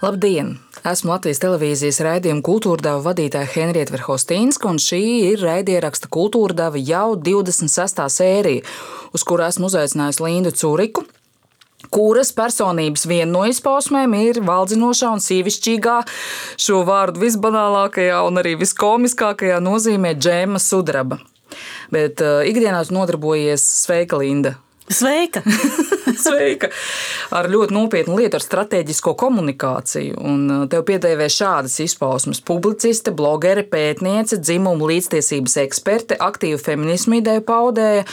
Labdien! Esmu Latvijas televīzijas raidījuma kultūrdeva vadītāja Henrieta Verhostīnska, un šī ir raidieraksta kultūrdeva jau 26. sērija, uz kuru esmu uzaicinājusi Lindu Curiku, kuras personības viena no izpausmēm ir valdzinošā un sīvišķīgā, šo vārdu visbanālākajā un arī viskomiskākajā nozīmē džēma sudraba. Bet uh, ikdienā tu nodarbojies sveika Linda. Sveika! Sveika! Ar ļoti nopietnu lietu, ar strateģisko komunikāciju. Un uh, tev piedēvē šādas izpausmes - publiciste, blogere, pētniece, dzimuma līdztiesības eksperte, aktīva feminismu ideju paudēja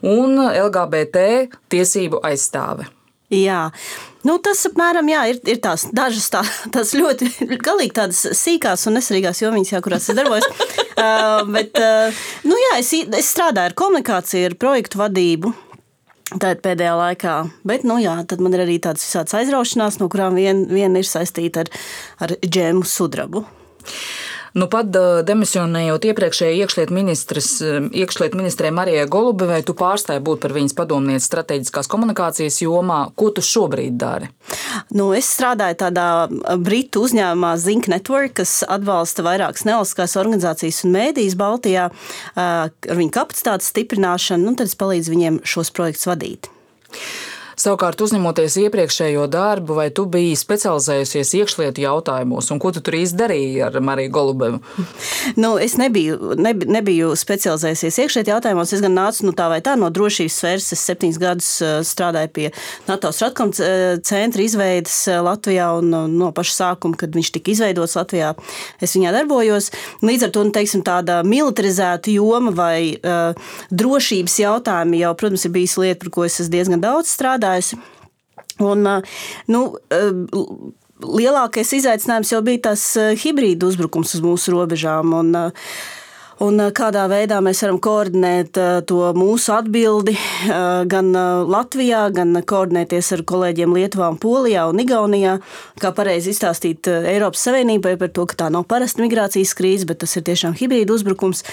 un LGBT tiesību aizstāve. Jā. Nu, tas apmēram jā, ir, ir tās dažas tā, tās ļoti galīgi tādas sīkās un nesvarīgās jomiņas, jā, kurās es darbojos. uh, bet, uh, nu, jā, es, es strādāju ar komunikāciju, ar projektu vadību. Tātad pēdējā laikā, bet nu, jā, man ir arī tādas visādas aizraušanās, no kurām viena vien ir saistīta ar, ar džēmu sudrabu. Nu, pat demisionējot iepriekšējai iekšlietu iekšliet ministrē Marijai Golubevai, tu pārstāji būt par viņas padomnieci strateģiskās komunikācijas jomā. Ko tu šobrīd dari? Nu, es strādāju tādā britu uzņēmumā Zink Network, kas atbalsta vairākas nevalstiskās organizācijas un mēdīs Baltijā ar viņu kapacitātes stiprināšanu, un tad es palīdzu viņiem šos projektus vadīt. Savukārt, uzņemoties iepriekšējo darbu, vai tu biji specializējusies iekšlietu jautājumos, un ko tu tur īsti darīji ar Mariju Golubevu? Nu, es nebiju, neb, nebiju specializējusies iekšlietu jautājumos. Es gan nācu nu, tā vai tā no drošības sfēras. Es septiņus gadus eh, strādāju pie NATO Stratkom eh, centra izveides eh, Latvijā, un no paša sākuma, kad viņš tika izveidots Latvijā, es viņā darbojos. Līdz ar to nu, teiksim, tāda militarizēta joma vai uh, drošības jautājumi jau, protams, ir bijis lieta, par ko es diezgan daudz strādājis strādājusi. Un, nu, lielākais izaicinājums jau bija tas hibrīda uzbrukums uz mūsu robežām. Un, un kādā veidā mēs varam koordinēt to mūsu atbildi gan Latvijā, gan koordinēties ar kolēģiem Lietuvā, Polijā un Igaunijā. Kā pareizi izstāstīt Eiropas Savienībai par to, ka tā nav parasta migrācijas krīze, bet tas ir tiešām hibrīda uzbrukums.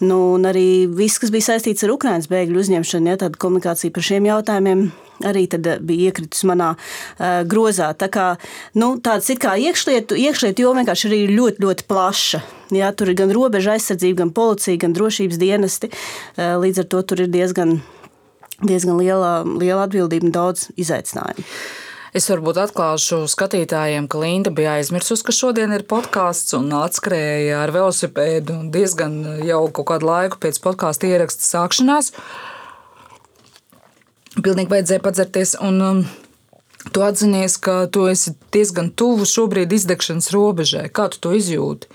Nu, un arī viss, kas bija saistīts ar Ukraiņas bēgļu uzņemšanu, ja tāda komunikācija par šiem jautājumiem arī bija iekritis manā uh, grozā. Tā kā, nu, tāds it kā iekšlietu, iekšlietu joma vienkārši ir ļoti, ļoti plaša. Jā, tur ir gan robeža aizsardzība, gan policija, gan drošības dienesti. Līdz ar to tur ir diezgan, diezgan liela, liela atbildība un daudz izaicinājumu. Es varbūt atklāšu skatītājiem, ka Linda bija aizmirsusi, ka šodien ir podkāsts un atskrēja ar velosipēdu diezgan jau kaut kādu laiku pēc podkāstu ieraksta sākšanās. Pilnīgi vajadzēja padzerties. Un, um, Tu atzinies, ka tu esi diezgan tuvu šobrīd izdegšanas robežai. Kā tu to izjūti?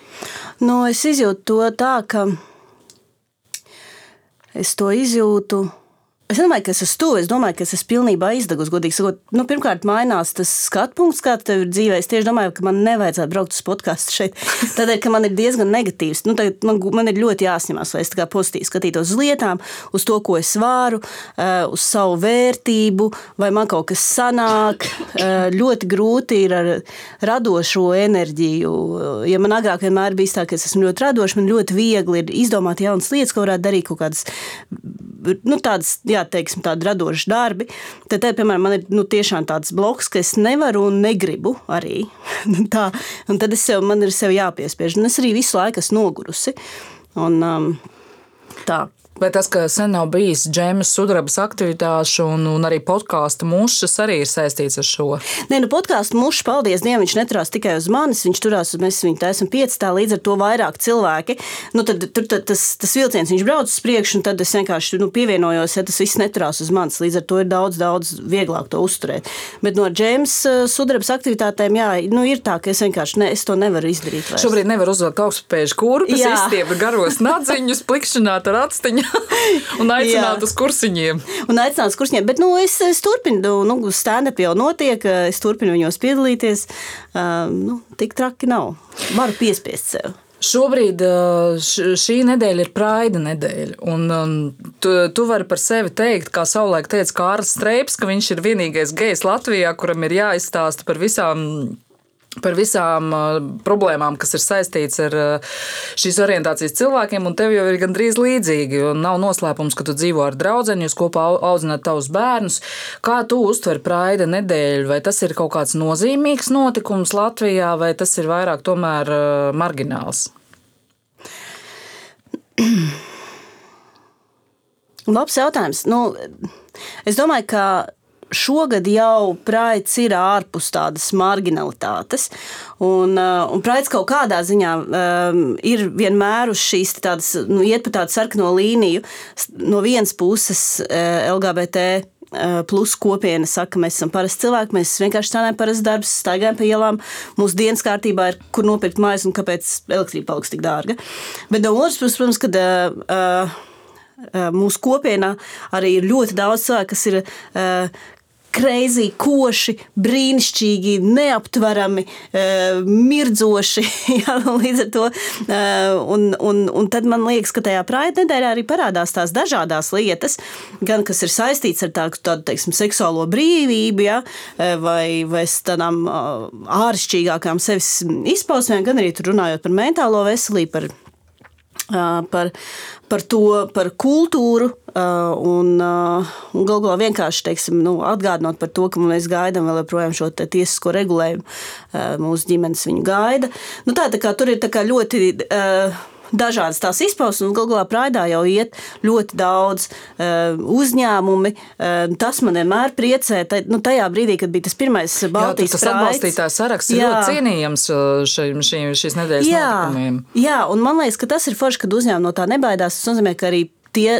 Nu, es izjūtu to tā, ka es to izjūtu Es domāju, ka es esmu tuvu. Es domāju, ka es esmu pilnībā izdegusi. Godīgi sakot, nu, pirmkārt, mainās tas skatu punkts, kāds tev ir dzīvē. Es tieši domāju, ka man nevajadzētu braukt uz podkāstu šeit. Tādēļ, ka man ir diezgan negatīvs. Nu, man, man ir ļoti jāsņemās, lai es tā kā pozitīvi skatītos uz lietām, uz to, ko es varu, eh, uz savu vērtību, vai man kaut kas sanāk. Eh, ļoti grūti ir ar radošo enerģiju. Ja man agrāk vienmēr bija tā, ka es esmu ļoti radošs, man ļoti viegli ir izdomāt jaunas lietas, ko varētu darīt kaut kādas nu, tādas, jā, teiksim, tādi radoši darbi. Tad, te, piemēram, man ir nu, tiešām tāds bloks, ka es nevaru un negribu arī. Tā, un tad es sev, man ir sev jāpiespiež. Un es arī visu laiku esmu nogurusi. Un, um, tā. Vai tas, ka sen nav bijis džēmas sudrabas aktivitāšu un, un arī podkāstu mušas, arī ir saistīts ar šo? Nē, nu podkāstu mušas, paldies Dievam, viņš neturās tikai uz manis, viņš turās uz mēs viņu taisam piecitā, līdz ar to vairāk cilvēki. Nu, tad, tur tad, tas, tas vilciens, viņš brauc uz priekšu, un tad es vienkārši nu, pievienojos, ja tas viss neturās uz manis. Līdz ar to ir daudz, daudz vieglāk to uzturēt. Bet no džēmas uh, sudrabas aktivitātēm, jā, nu, ir tā, ka es vienkārši ne, es to nevaru izdarīt. Vairs. Šobrīd nevar uzvilkt augstspēju kurpes, izstiept garos nadziņus, plikšķināt ar atstiņu. un aicināt uz kursiņiem. Un aicināt uz kursiņiem. Bet nu, es, es turpinu, nu, stand-up jau notiek, es turpinu viņos piedalīties. Uh, nu, tik traki nav. Varu piespiest sev. Šobrīd šī nedēļa ir praida nedēļa. Un, um, tu, tu vari par sevi teikt, kā savulaik teica Kārlis Streips, ka viņš ir vienīgais gejs Latvijā, kuram ir jāizstāsta par visām par visām uh, problēmām, kas ir saistīts ar uh, šīs orientācijas cilvēkiem, un tev jau ir gandrīz līdzīgi. Nav noslēpums, ka tu dzīvo ar draugu, jūs kopā audzināt tavus bērnus. Kā tu uztver praida nedēļu? Vai tas ir kaut kāds nozīmīgs notikums Latvijā, vai tas ir vairāk tomēr uh, margināls? Labs jautājums. Nu, es domāju, ka šogad jau Praids ir ārpus tādas marginalitātes. Un, uh, un Praids kaut kādā ziņā um, ir vienmēr uz šīs tādas, nu, iet pa tādu sarkano līniju. No vienas puses uh, LGBT uh, plus kopiena saka, mēs esam parasti cilvēki, mēs vienkārši strādājam parasti darbus, staigājam pa ielām. Mūsu dienas kārtībā ir, kur nopirkt mājas un kāpēc elektrība paliks tik dārga. Bet no otras puses, protams, kad uh, mūsu kopienā arī ir ļoti daudz cilvēku, kas ir uh, kreizī, koši, brīnišķīgi, neaptverami, uh, mirdzoši. jā, līdz ar to. Uh, un, un, un tad man liekas, ka tajā praida nedēļā arī parādās tās dažādas lietas, gan kas ir saistīts ar tādu, tādu teiksim, seksuālo brīvību, ja, vai, vai tādām āršķirīgākām sevis izpausmēm, gan arī runājot par mentālo veselību. Par, par, par to, par kultūru un, un galu galā vienkārši teiksim, nu, atgādinot par to, ka mēs gaidām vēl joprojām šo tiesisko regulējumu. Mūsu ģimenes viņu gaida. Nu, tā, tā kā, tur ir ļoti. Uh, dažādas tās izpausmes, un galā Praidā jau iet ļoti daudz uh, uzņēmumi. Uh, tas man vienmēr priecē. Tā, nu, tajā brīdī, kad bija tas pirmais Baltijas jā, tas atbalstītājs saraksts, jā. ļoti cienījams šim, šim, šīs nedēļas jā, notikumiem. Jā, un man liekas, ka tas ir forši, kad uzņēmumi no tā nebaidās. Tas nozīmē, ka arī tie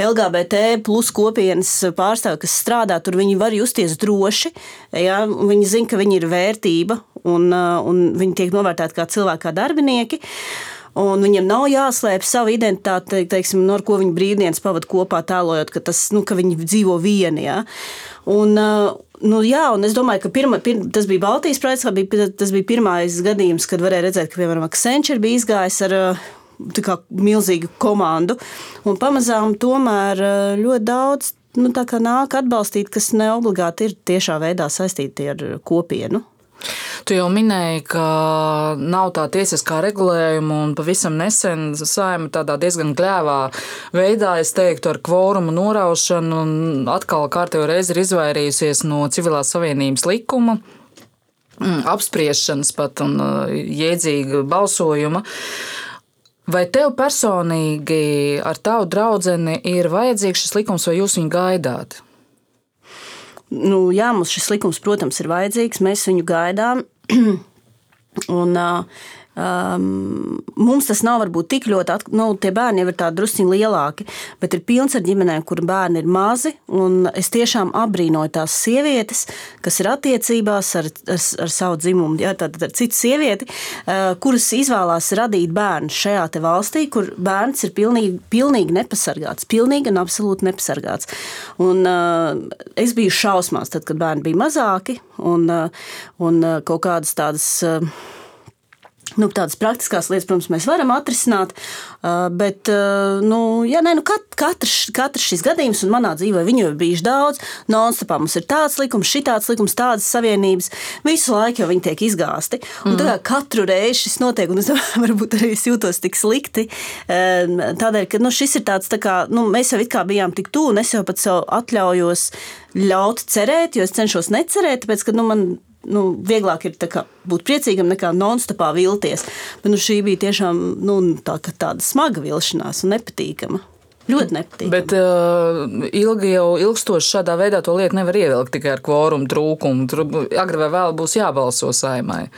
LGBT plus kopienas pārstāvji, kas strādā tur, viņi var justies droši. Ja? Viņi zina, ka viņi ir vērtība un, un viņi tiek novērtēti kā cilvēki, kā darbinieki. Uh, un viņiem nav jāslēpj savu identitāti, teiksim, no ko viņi brīvdienas pavadīja kopā, tēlojot, ka, tas, nu, ka viņi dzīvo vieni. Ja? Un, Nu, jā, un es domāju, ka pirma, pir, tas bija Baltijas projekts, bija, tas bija pirmais gadījums, kad varēja redzēt, ka, piemēram, Accenture bija izgājis ar kā, milzīgu komandu. Un pamazām tomēr ļoti daudz nu, nāk atbalstīt, kas ne obligāti ir tiešā veidā saistīti ar kopienu. Tu jau minēji, ka nav tā tiesiskā regulējuma, un pavisam nesen saima tādā diezgan gļēvā veidā, es teiktu, ar kvorumu noraušanu, un atkal kārtējo reizi ir izvairījusies no civilās savienības likuma mm, apspriešanas pat un uh, jēdzīga balsojuma. Vai tev personīgi ar tavu draugu ir vajadzīgs šis likums, vai jūs viņu gaidāt? Nu, jā, mums šis likums, protams, ir vajadzīgs. Mēs viņu gaidām. Un, uh, Um, mums tas nav varbūt tik ļoti, at, nu, tie bērni jau ir tādi drusciņi lielāki, bet ir pilns ar ģimenēm, kur bērni ir mazi. Es tiešām abrīnoju tās sievietes, kas ir attiecībās ar, ar, ar savu dzimumu, ja, tātad ar citu sievieti, uh, kuras izvēlās radīt bērnu šajā valstī, kur bērns ir pilnīgi, pilnīgi nepasargāts, pilnīgi un absolūti nepasargāts. Un, uh, es biju šausmās, tad, kad bērni bija mazāki un, uh, un uh, kaut kādas tādas. Uh, Nu, tādas praktiskās lietas, protams, mēs varam atrisināt, bet nu, jā, nē, nu, kat, katrs, katrs šis gadījums, un manā dzīvē viņu ir bijis daudz, non-stopā mums ir tāds likums, šitāds likums, tādas savienības, visu laiku jau viņi tiek izgāsti. Un mm. katru reizi šis notiek, un es domāju, varbūt arī es jūtos tik slikti, tādēļ, ka nu, šis ir tāds, tā kā, nu, mēs jau it kā bijām tik tuvu, un es jau pat sev atļaujos ļaut cerēt, jo es cenšos necerēt, tāpēc, ka nu, man nu, vieglāk ir kā, būt priecīgam nekā non-stopā vilties. Bet nu, šī bija tiešām nu, tā, tāda smaga vilšanās un nepatīkama. Ļoti nepatīk. Bet uh, ilgi jau ilgstoši šādā veidā to lietu nevar ievilkt tikai ar kvorumu trūkumu. Tur agri vai vēl būs jābalso saimai.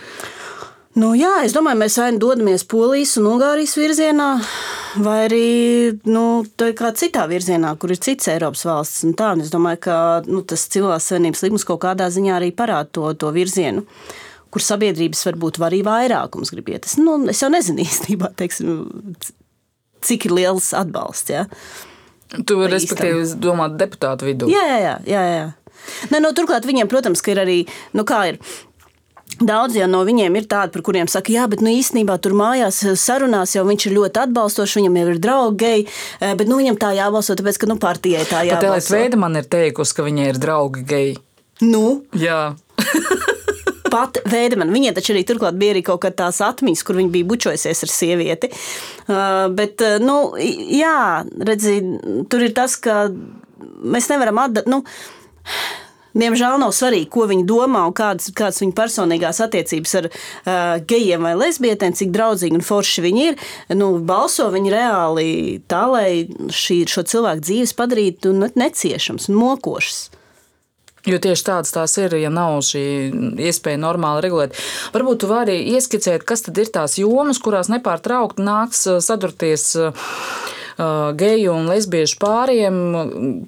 Nu, jā, es domāju, mēs vai nu dodamies Polijas un Ungārijas virzienā, vai arī nu, kādā citā virzienā, kur ir cits Eiropas valsts. Tā, es domāju, ka nu, tas civilās savienības likums kaut kādā ziņā arī parāda to, to virzienu. Kur sabiedrības varbūt var arī vairākums grib iet. Es, nu, es jau nezinu īstenībā, teiksim, cik ir liels atbalsts. Ja? Tu respektīvi domā deputātu vidū. Jā, jā, jā. jā, jā. Ne, no, turklāt viņiem, protams, ir arī, nu, kā ir, Daudz no viņiem ir tādi, par kuriem saka, jā, bet nu, īstenībā tur mājās eh, sarunās jau viņš ir ļoti atbalstošs, viņam jau ir draugi geji, eh, bet nu, viņam tā jābalso, tāpēc, ka nu, partijai tā jābalso. Pat Elita Veida man ir teikusi, ka viņai ir draugi geji. Nu? Jā. pat veidemani. Viņiem taču arī turklāt bija arī kaut kādas tās atmiņas, kur viņi bija bučojusies ar sievieti. Uh, bet, uh, nu, jā, redzi, tur ir tas, ka mēs nevaram atdot. Nu, Diemžēl nav svarīgi, ko viņi domā un kādas, kādas viņu personīgās attiecības ar uh, gejiem vai lesbietēm, cik draudzīgi un forši viņi ir. Nu, balso viņi reāli tā, lai šī, šo cilvēku dzīves padarītu neciešams un mokošas. Jo tieši tādas tās ir, ja nav šī iespēja normāli regulēt. Varbūt tu vari ieskicēt, kas tad ir tās jomas, kurās nepārtraukti nāks sadurties geju un lesbiešu pāriem,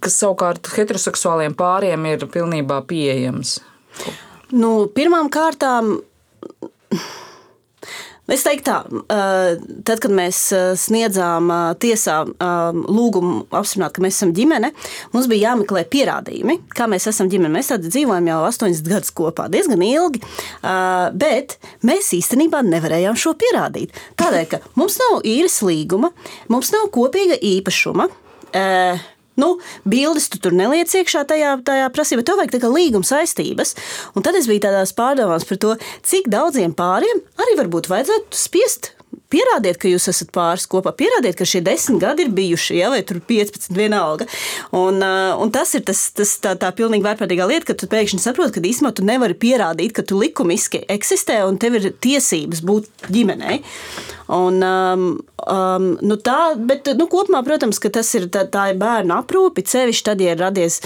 kas savukārt heteroseksuāliem pāriem ir pilnībā pieejams? Nu, pirmām kārtām Es teiktu, tā, tad, kad mēs sniedzām tiesā lūgumu apstiprināt, ka mēs esam ģimene, mums bija jāmeklē pierādījumi, kā mēs esam ģimene. Mēs tādā dzīvojam jau astoņus gadus kopā, diezgan ilgi, bet mēs īstenībā nevarējām šo pierādīt. Tādēļ, ka mums nav īres līguma, mums nav kopīga īpašuma. Nu, bildes tu tur neliec iekšā tajā, tajā prasībā, tev vajag tā līguma saistības. Un tad es biju tādās pārdomās par to, cik daudziem pāriem arī varbūt vajadzētu spiest Pierādiet, ka jūs esat pāris kopā, pierādiet, ka šie desmit gadi ir bijuši, ja, vai tur 15, vienalga. Un, uh, un tas ir tas, tas tā, tā pilnīgi vērtīgā lieta, ka tu pēkšņi saproti, ka īstenībā tu nevari pierādīt, ka tu likumiski eksistē un tev ir tiesības būt ģimenei. Un, um, um, nu tā, bet nu, kopumā, protams, tas ir tā, tā ir bērnu aprūpe, cevišķi tad, ja ir radies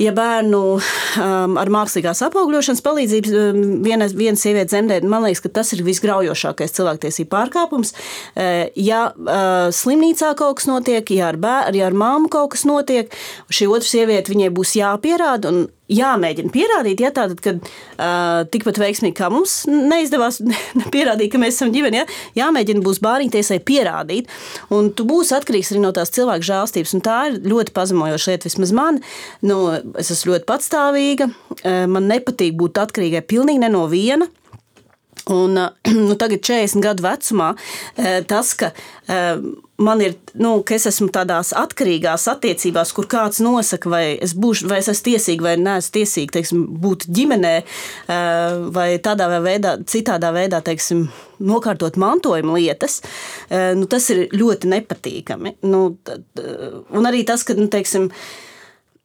ja bērnu um, ar mākslīgās apaugļošanas palīdzību um, viena, viena sieviete dzemdē, man liekas, ka tas ir visgraujošākais cilvēktiesību pārkāpums. Uh, ja uh, slimnīcā kaut kas notiek, ja ar, bēr, ja ar māmu kaut kas notiek, šī otra sieviete viņai būs jāpierāda. Un, jāmēģina pierādīt, ja tātad, kad uh, tikpat veiksmīgi kā mums neizdevās pierādīt, ka mēs esam ģimene, ja, jāmēģina būs bāriņtiesai pierādīt, un tu būsi atkarīgs arī no tās cilvēku žēlstības, un tā ir ļoti pazemojoša lieta, vismaz man, nu, es esmu ļoti patstāvīga, man nepatīk būt atkarīgai pilnīgi ne no viena, Un, nu, tagad, 40 gadu vecumā, tas, ka man ir, nu, ka es esmu tādās atkarīgās attiecībās, kur kāds nosaka, vai es būšu, vai es esmu tiesīga vai neesmu tiesīga, teiksim, būt ģimenē, vai tādā vai veidā, citādā veidā, teiksim, nokārtot mantojuma lietas, nu, tas ir ļoti nepatīkami. Nu, un arī tas, ka, nu, teiksim,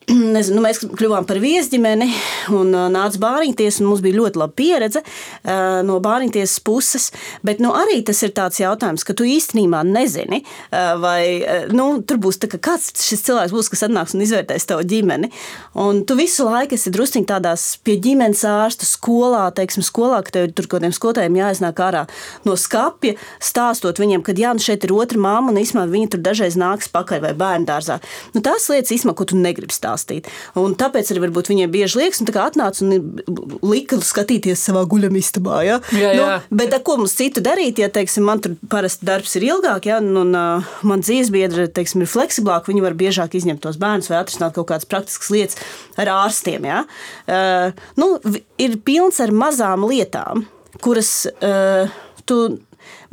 Nezinu, nu, mēs kļuvām par viesģimeni un uh, nāca bāriņties. Mums bija ļoti laba pieredze uh, no bāriņtiesas puses. Bet nu, arī tas ir tāds jautājums, ka tu īstenībā nezini, uh, vai nu, tur būs tā, kāds šis cilvēks būs, kas atnāks un izvērtēs tavu ģimeni. Un tu visu laiku esi druskuļi tādās pie ģimenes ārsta skolā, teiksim, skolā, ka tev tur kaut kādiem skolotājiem jāiznāk ārā no skapja, stāstot viņiem, ka jā, nu šeit ir otra māma un īstenībā viņi tur dažreiz nāks pakaļ vai bērnu dārzā. Nu, tās lietas, īstenībā, ko tu negribi stāstīt stāstīt. Un tāpēc arī varbūt viņiem bieži liekas, un tā kā atnāca un lika skatīties savā guļamistabā. Ja? Jā, jā. Nu, bet ko mums citu darīt, ja teiksim, man tur parasti darbs ir ilgāk, ja? un, un uh, man dzīvesbiedri teiksim, ir fleksiblāki, viņi var biežāk izņemt tos bērnus vai atrisināt kaut kādas praktiskas lietas ar ārstiem. Ja? Uh, nu, ir pilns ar mazām lietām, kuras uh, tu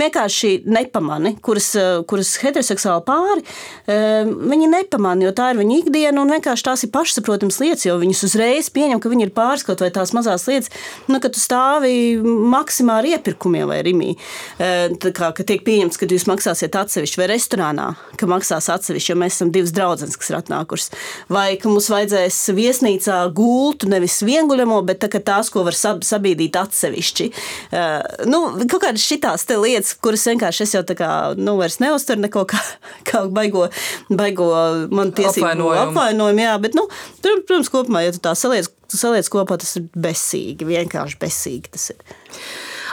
vienkārši nepamani, kuras, eh, kuras heteroseksuāli pāri, eh, viņi nepamani, jo tā ir viņu ikdiena un vienkārši tās ir pašsaprotamas lietas, jo viņas uzreiz pieņem, ka viņi ir pāris kaut vai tās mazās lietas, nu, ka tu stāvi maksimā ar iepirkumiem vai rimī. Eh, tā kā, ka tiek pieņemts, ka jūs maksāsiet atsevišķi vai restorānā, ka maksās atsevišķi, jo mēs esam divas draudzenes, kas ir atnākušas. Vai ka mums vajadzēs viesnīcā gultu, nevis vienguļamo, bet tā, tās, ko var sabīdīt atsevišķi. Nu, kaut kādas šitās lietas, lietas, kuras vienkārši es jau tā kā nu, vairs neuztveru neko kā, kā baigo, baigo man tiesību apvainojumu. apvainojumu jā, bet, nu, protams, kopumā, ja tu tā saliec, tu saliec kopā, tas ir besīgi, vienkārši besīgi tas ir.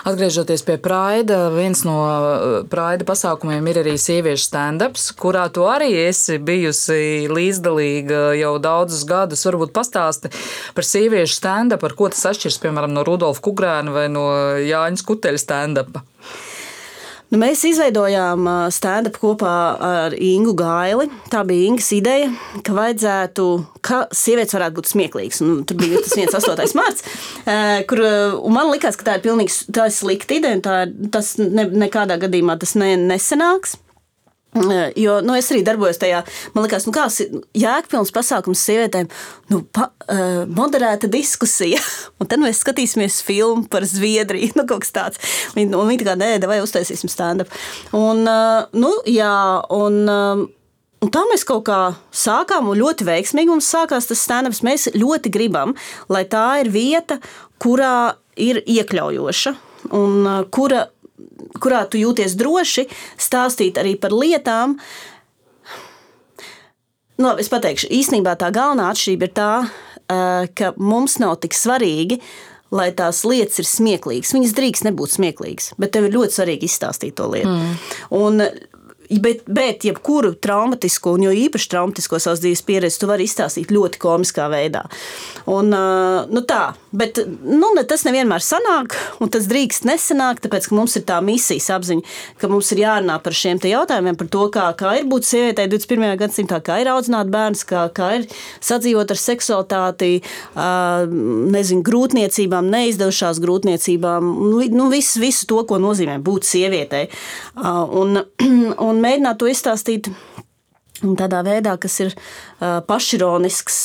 Atgriežoties pie Praida, viens no uh, Praida pasākumiem ir arī sieviešu stand-ups, kurā tu arī esi bijusi līdzdalīga jau daudzus gadus. Varbūt pastāsti par sieviešu stand-up, ar ko tas atšķiras, piemēram, no Rudolfa Kugrēna vai no Jāņa Skuteļa stand-upa. Nu, mēs izveidojām stand-up kopā ar Ingu Gaili. Tā bija Ingas ideja, ka vajadzētu, ka sievietes varētu būt smieklīgas. Un tur bija tas viens 8. mārts, kur man likās, ka tā ir pilnīgi tā ir slikta ideja, tā, tas ne, nekādā gadījumā tas ne, nesenāks. Jo nu, es arī darbojos tajā, man liekas, nu, kāds ir jēgpilns pasākums sievietēm, nu, pa, uh, moderēta diskusija. Un tad mēs skatīsimies filmu par Zviedriju, nu, kaut kas tāds. Un, un viņi tā kā, nē, vai uztaisīsim stand-up. Un, uh, nu, jā, un, uh, Un tā mēs kaut kā sākām, un ļoti veiksmīgi mums sākās tas stand-ups. Mēs ļoti gribam, lai tā ir vieta, kurā ir iekļaujoša un kura kurā tu jūties droši stāstīt arī par lietām. Nu, es pateikšu, īstenībā tā galvenā atšķirība ir tā, ka mums nav tik svarīgi, lai tās lietas ir smieklīgas. Viņas drīkst nebūt smieklīgas, bet tev ir ļoti svarīgi izstāstīt to lietu. Mm. Un Bet, bet jebkuru traumatisko, un jo īpaši traumatisko savas dzīves pieredzi, tu vari izstāstīt ļoti komiskā veidā. Un, nu tā, bet nu, tas nevienmēr sanāk, un tas drīkst nesanākt, tāpēc ka mums ir tā misijas apziņa, ka mums ir jārunā par šiem jautājumiem, par to, kā, kā ir būt sievietei 21. gadsimtā, kā ir audzināt bērns, kā, kā ir sadzīvot ar seksualitāti, nezinu, grūtniecībām, neizdevušās grūtniecībām, nu, nu visu, visu to, ko nozīmē būt sievietei. Un, un un mēģināt to izstāstīt tādā veidā, kas ir pašironisks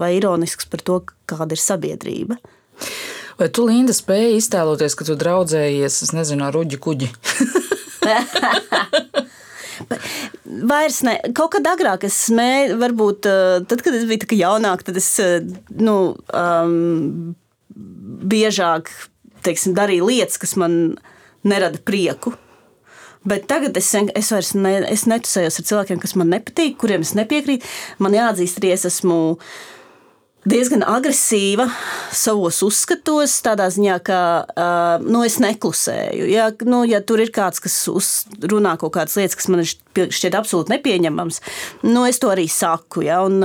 vai ironisks par to, kāda ir sabiedrība. Vai tu, Linda, spēji iztēloties, ka tu draudzējies, es nezinu, ar uģi kuģi? Vairs ne. Kaut kad agrāk es smēju, varbūt tad, kad es biju jaunāka, tad es nu, um, biežāk teiksim, darīju lietas, kas man nerada prieku. Bet tagad es, es vairs ne, es netusējos ar cilvēkiem, kas man nepatīk, kuriem es nepiekrītu. Man jāatzīst, arī es esmu diezgan agresīva savos uzskatos, tādā ziņā, ka nu, es neklusēju. Ja, nu, ja tur ir kāds, kas runā kaut kādas lietas, kas man šķiet absolūti nepieņemams, nu, es to arī saku. Ja, un,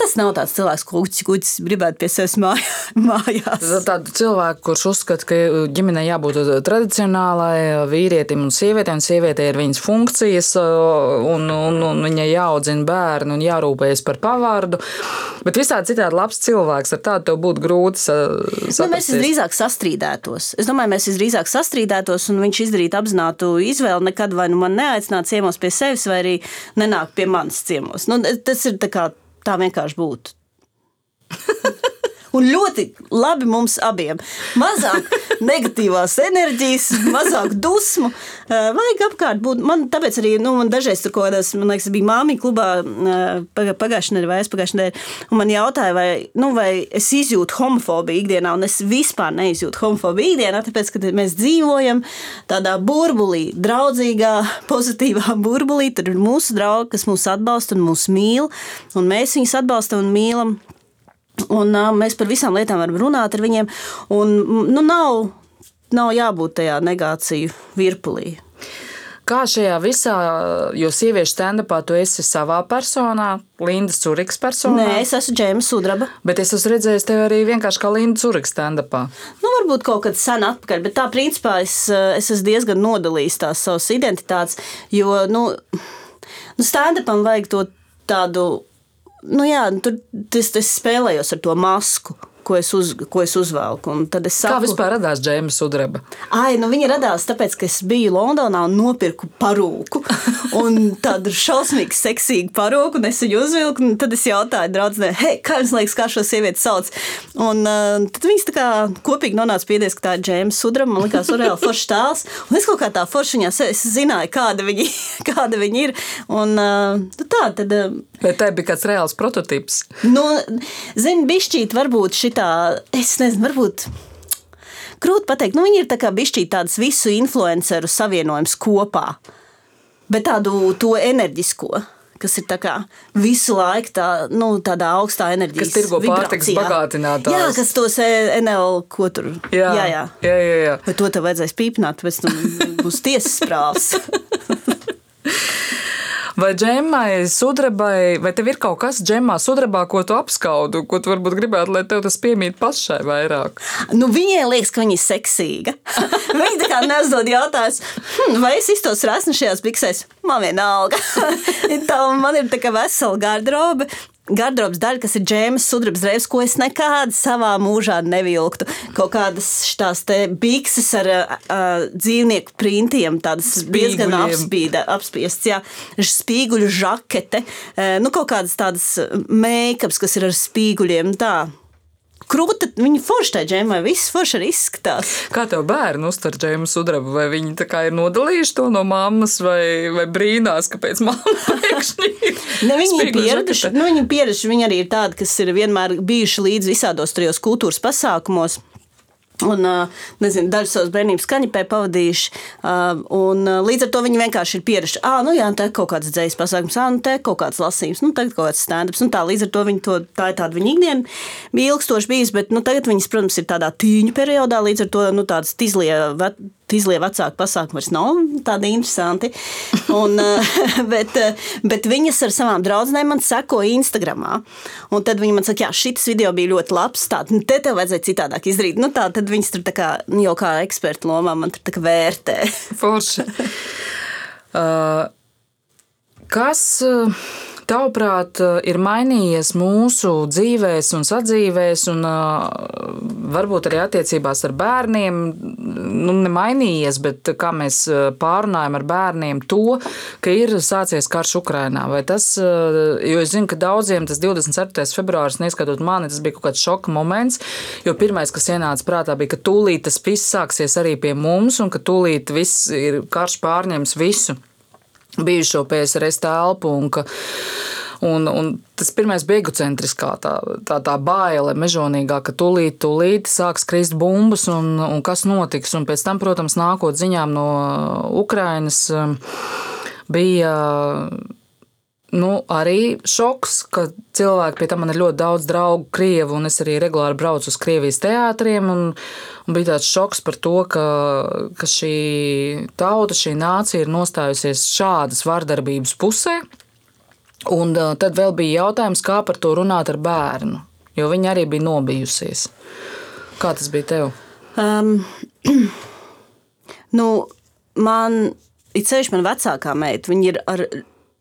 Tas nav tāds cilvēks, ko uķis, uķis gribētu pie sevis mājās. Tādu cilvēku, kurš uzskata, ka ģimenei jābūt tradicionālai, vīrietim un sievietei, un sievietei ir viņas funkcijas, un, un, un viņai jāaudzina bērni un jārūpējas par pavārdu. Bet visādi citādi labs cilvēks, ar tādu būtu grūti saprast. Nu, mēs drīzāk sastrīdētos. Es domāju, mēs drīzāk sastrīdētos, un viņš izdarītu apzinātu izvēli nekad vai nu man neaicināt ciemos pie sevis, vai arī nenākt pie manis ciemos. Nu, tas ir tā kā tā vienkārši būtu. Un ļoti labi mums abiem. Mazāk negatīvās enerģijas, mazāk dusmu. Eh, vajag apkārt būt. Man tāpēc arī, nu, man dažreiz tur kaut kādās, man liekas, bija māmiņa klubā eh, pagājušajā nedēļā vai aizpagājušajā nedēļā. Un man jautāja, vai, nu, vai es izjūtu homofobiju ikdienā, un es vispār neizjūtu homofobiju ikdienā, tāpēc, ka mēs dzīvojam tādā burbulī, draudzīgā, pozitīvā burbulī. Tur ir mūsu draugi, kas mūs atbalsta un mūs mīl, un mēs viņus atbalstam un mīlam. Un, uh, mēs par visām lietām varam runāt ar viņiem. Un, nu, nav, nav jābūt tajā negāciju virpulī. Kā šajā visā, jo sieviešu stand-upā tu esi savā personā, Linda Zurigs personā? Nē, es esmu Džēma Sudraba. Bet es esmu redzējis tevi arī vienkārši kā Linda Zurigs stand-upā. Nu, varbūt kaut kad sen atpakaļ, bet tā principā es, es esmu diezgan nodalījis tās savas identitātes, jo, nu, nu stand-upam vajag to tādu nu jā, tur es, es spēlējos ar to masku ko es, uz, ko es uzvelku. Es saku, Kā vispār radās Džēmas sudraba? Ai, nu viņa radās tāpēc, ka es biju Londonā un nopirku parūku. Un tādu šausmīgu, seksīgu parūku, un es viņu uzvilku. Tad es jautāju draudzenei, hei, kā jums liekas, kā šo sievieti sauc? Un uh, tad viņas tā kā kopīgi nonāca pie idejas, ka tā ir Džēmas sudraba. Man liekas, reāli foršs tēls. Un es kaut kā tā foršiņā es zināju, kāda viņi, kāda viņi ir. Un uh, tā tad. Uh, Vai tā bija kāds reāls prototyps? Nu, zini, bišķīt varbūt šī šitā, es nezinu, varbūt. Grūti pateikt, nu, viņi ir tā bišķī tāds visu influenceru savienojums kopā, bet tādu to enerģisko kas ir visu laiku tā, nu, tādā augstā enerģijas kas tirgo pārtiks bagātinātājs. Jā, kas tos NL, ko tur. Jā, jā, jā. jā, jā, jā. Vai to tev vajadzēs pīpināt, pēc tam būs tiesas prāvs. Vai džemai, sudrabai, vai tev ir kaut kas džemā, sudrabā, ko tu apskaudu, ko tu varbūt gribētu, lai tev tas piemīt pašai vairāk? Nu, viņai liekas, ka viņa ir seksīga. viņa tā kā neuzdod jautājumus, hm, vai es iztos resnu šajās biksēs. Man vienalga. tā, man ir tā kā vesela garderobe. Gardrobas daļa, kas ir džēmas, sudrabs drēbes, ko es nekad savā mūžā nevilktu. Kaut kādas tās bikses ar uh, dzīvnieku printiem, tādas diezgan apspīda, apspiestas, jā, spīguļu žakete, uh, nu kaut kādas tādas make-ups, kas ir ar spīguļiem, tā krūta, viņa forši tā džēmā, viss forši arī izskatās. Kā tev bērni uztver džēmu sudrabu, vai viņi tā kā ir nodalījuši to no mammas, vai, vai brīnās, kāpēc mamma pēkšņi ne, viņi ir pieraduši, nu, viņi ir pieraduši, viņi arī ir tādi, kas ir vienmēr bijuši līdz visādos trijos kultūras pasākumos. Un, nezinu, dažu savas bērnības skaņepē pavadījuši. Un, līdz ar to viņi vienkārši ir pieraduši. Ah, nu jā, tā ir kaut kāds dzējas pasākums, ah, nu tā ir kaut kāds lasījums, nu tagad kaut kāds stand-ups. Nu, tā, līdz ar to viņi to, tā ir tāda viņa ikdiena bija ilgstoši bijis, bet nu, tagad viņas, protams, ir tādā tīņu periodā, līdz ar to nu, tādas tizlie izlie vecāku pasākumu vairs nav tādi interesanti. Un, eh, bet, eh, bet viņas ar savām draudzenēm man seko Instagram. Un tad viņi man saka, jā, šis video bija ļoti labs. Tā, nu, te tev vajadzēja citādāk izdarīt. Nu, tā, tad viņas tur kā, nu, jau kā eksperta lomā man tur vērtē. Forši. Uh, kas. Tavuprāt, eh, ir mainījies mūsu dzīvēs un sadzīvēs, un uh, varbūt arī attiecībās ar bērniem? Nu, nemainījies, bet kā mēs eh, pārunājam ar bērniem to, ka ir sācies karš Ukrainā. Vai tas, jo es zinu, ka daudziem tas 24. februāris, neskatot mani, tas bija kaut kāds šoka moments, jo pirmais, kas ienāca prātā, bija, ka tūlīt tas viss sāksies arī pie mums, un ka tūlīt viss ir karš pārņems visu bijušo PSRS telpu. Un, ka, Un, un tas pirmais bija egocentriskā, tā, tā, tā baile, mežonīgā, ka tūlīt, tūlīt sāks krist bumbas un, un kas notiks. Un pēc tam, protams, nākot ziņām no Ukrainas, bija nu, arī šoks, ka cilvēki pie tam man ir ļoti daudz draugu Krievu, un es arī regulāri braucu uz Krievijas teātriem. Un, un bija tāds šoks par to, ka, ka šī tauta, šī nācija ir nostājusies šādas vardarbības pusē. Un tad vēl bija jautājums, kā par to runāt ar bērnu, jo viņa arī bija nobijusies. Kā tas bija tev? Um, nu, man ir ceļš, man vecākā meita. Viņa ir ar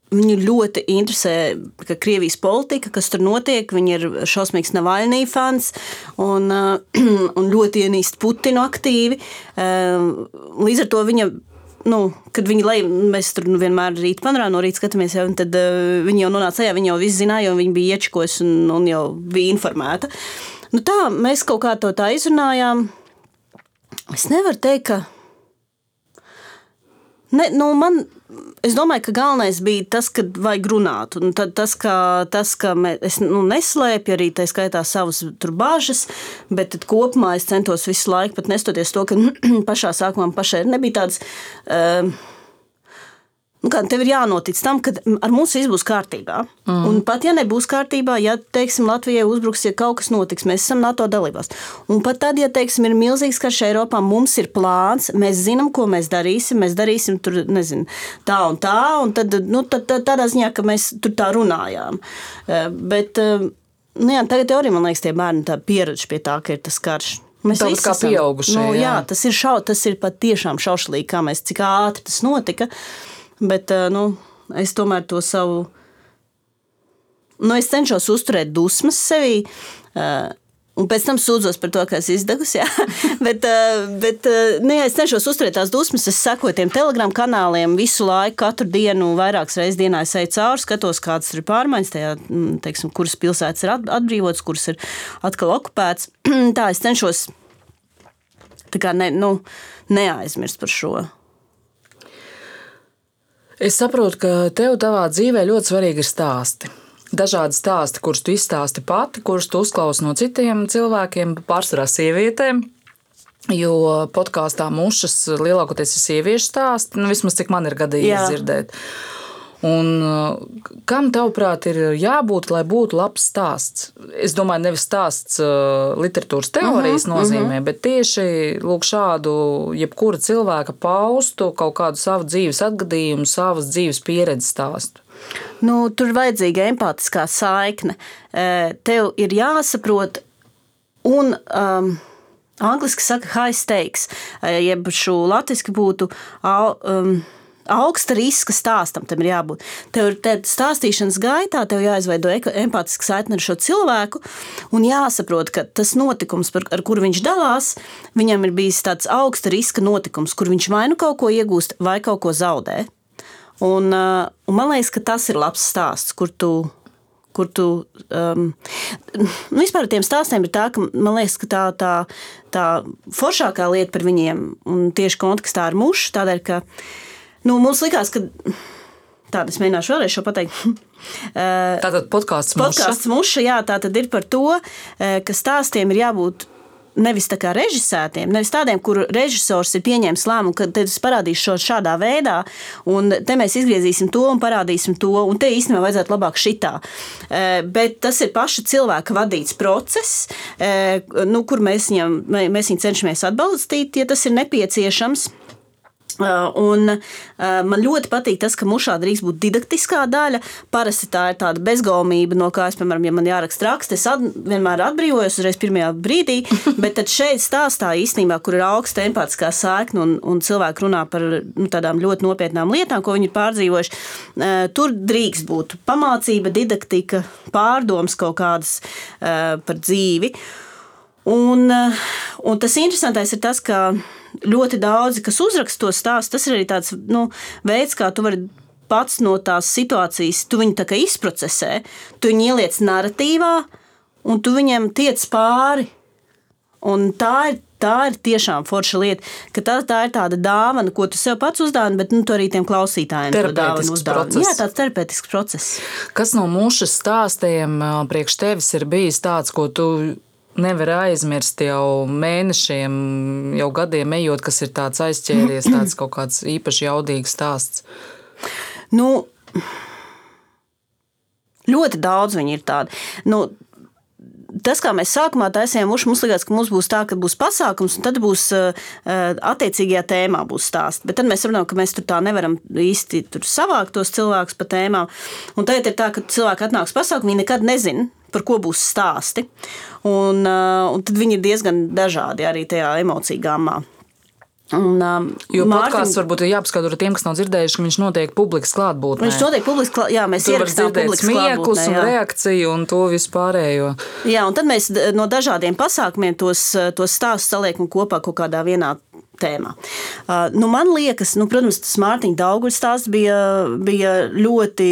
Viņu ļoti interesē ka Krievijas politika, kas tur notiek. Viņa ir šausmīgs Navaļnī fans un, un ļoti ienīst Putinu aktīvi. Um, līdz ar to viņa nu, kad viņi lai, mēs tur nu, vienmēr rīt panorā no rīta skatāmies, jau, tad uh, viņi jau nonāca tajā, viņi jau visu zināja, un viņi bija iečkos un, un jau bija informēta. Nu, tā mēs kaut kā to tā izrunājām. Es nevaru teikt, ka. Ne, nu, man Es domāju, ka galvenais bija tas, ka vajag runāt. Un tas, ka, tas, ka mē, es nu, neslēpju arī tā skaitā savas bāžas, bet kopumā es centos visu laiku, pat nestoties to, ka pašā sākumā pašai nebija tāds. Uh, Nu, kā, tev ir jānotic tam, ka ar mums viss būs kārtībā. Mm. Un pat ja nebūs kārtībā, ja teiksim, Latvijai uzbruks, ja kaut kas notiks, mēs esam NATO dalībās. Un pat tad, ja teiksim, ir milzīgs karš Eiropā, mums ir plāns, mēs zinām, ko mēs darīsim. Mēs darīsim tur, nezinu, tā un tā, un tad, nu, tad, tad tādā ziņā, ka mēs tur tā runājām. Eh, bet eh, nu, jā, tagad arī man liekas, tie bērni pieraduši pie tā, ka ir tas karš. Mēs visi esam pieauguši. Nu, jā. jā, tas ir, šau, tas ir pat tiešām šaušalīgi, kā mēs, cik ātri tas notika. Bet eh, nu, es tomēr to savu. Nu, es cenšos uzturēt dusmas sevī. Uh, Un pēc tam sūdzos par to, ka esmu izdegusi. bet, uh, bet nu, jā, es cenšos uzturēt tās dusmas. Es sekoju tiem telegramu kanāliem visu laiku, katru dienu, vairākas reizes dienā es eju cauri, skatos, kādas ir pārmaiņas, tajā, mm, teiksim, kuras pilsētas ir atbrīvotas, kuras ir atkal okupētas. Tā es cenšos kā, ne, nu, neaizmirst par šo. Es saprotu, ka tev savā dzīvē ļoti svarīgi ir stāsti. Dažādi stāsti, kurus tu izstāsti pati, kurus tu uzklausi no citiem cilvēkiem, pārsvarā sievietēm. Jo podkāstā mušas lielākoties ir sieviešu stāsti, nu, vismaz cik man ir gadījies dzirdēt. Un, uh, kam tavuprāt ir jābūt, lai būtu labs stāsts? Es domāju, nevis stāsts uh, literatūras teorijas uh -huh, nozīmē, uh -huh. bet tieši lūk, šādu jebkura cilvēka paustu kaut kādu savu dzīves atgadījumu, savas dzīves pieredzes stāstu. Nu, tur ir vajadzīga empātiskā saikne. Tev ir jāsaprot, un um, angļuiski saka, high stakes, jeb šo latviešu būtu. Um, augsta riska stāstam tam ir jābūt. Tev ir stāstīšanas gaitā, tev jāizveido empātiska saikne ar šo cilvēku, un jāsaprot, ka tas notikums, par, ar kuru viņš dalās, viņam ir bijis tāds augsta riska notikums, kur viņš vai nu kaut ko iegūst, vai kaut ko zaudē. Un, uh, un man liekas, ka tas ir labs stāsts, kur tu kur tu. Um, nu, vispār ar tiem stāstiem ir tā, ka man liekas, ka tā, tā, tā foršākā lieta par viņiem, un tieši kontekstā ar mušu, tādēļ, ka nu, mums likās, ka. Tāda es mēģināšu vēlreiz šo pateikt. Tātad podkāsts muša. Podkāsts muša, jā, tā tad ir par to, ka stāstiem ir jābūt nevis tā kā režisētiem, nevis tādiem, kur režisors ir pieņēmis lēmumu, ka te es parādīšu šo šādā veidā, un te mēs izgriezīsim to un parādīsim to, un te īstenībā vajadzētu labāk šitā. Bet tas ir paša cilvēka vadīts process, nu, kur mēs viņam, mēs viņu cenšamies atbalstīt, ja tas ir nepieciešams. Un man ļoti patīk tas, ka mušā drīkst būt didaktiskā daļa. Parasti tā ir tāda bezgaumība, no kā es, piemēram, ja man jāraksta raksts, es at, vienmēr atbrīvojos uzreiz pirmajā brīdī. Bet tad šeit stāstā īstenībā, kur ir augsta empātiskā saikne un, un cilvēki runā par nu, tādām ļoti nopietnām lietām, ko viņi ir pārdzīvojuši, tur drīkst būt pamācība, didaktika, pārdoms kaut kādas par dzīvi. Un, un tas interesantais ir tas, ka ļoti daudzi, kas uzraksta to stāstu, tas ir arī tāds nu, veids, kā tu vari pats no tās situācijas, tu viņu tā kā izprocesē, tu viņu ieliec narratīvā, un tu viņam tiec pāri. Un tā ir, tā ir tiešām forša lieta, ka tā, tā ir tāda dāvana, ko tu sev pats uzdāvini, bet nu, arī tiem klausītājiem to dāvanu uzdāvini. Jā, tāds terapeitisks process. Kas no mūsu stāstiem priekš tevis ir bijis tāds, ko tu nevar aizmirst jau mēnešiem, jau gadiem ejot, kas ir tāds aizķēries, tāds kaut kāds īpaši jaudīgs stāsts? Nu, ļoti daudz viņi ir tādi. Nu, tas, kā mēs sākumā taisījām mušu, mums likās, ka mums būs tā, ka būs pasākums, un tad būs uh, attiecīgajā tēmā būs stāsts. Bet tad mēs saprotam, ka mēs tur tā nevaram īsti savākt tos cilvēkus pa tēmām. Un tagad ir tā, ka cilvēki atnāks pasākumā, viņi nekad nezina, par ko būs stāsti. Un, uh, un tad viņi ir diezgan dažādi arī tajā emociju gāmā. Un, um, jo podkāsts varbūt ir jāpaskaidro tiem, kas nav dzirdējuši, ka viņš notiek publiski klātbūtnē. Viņš notiek publiski klātbūtnē, jā, mēs ierakstām publiski smieklus un reakciju un to vispārējo. Jā, un tad mēs no dažādiem pasākumiem tos, tos stāstus saliekam kopā kaut kādā vienā tēmā. Uh, nu, man liekas, nu, protams, tas Mārtiņa Dauguļs stāsts bija, bija ļoti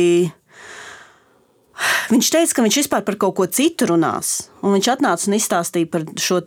Viņš teica, ka viņš vispār par kaut ko citu runās. Un viņš atnāca un izstāstīja par šo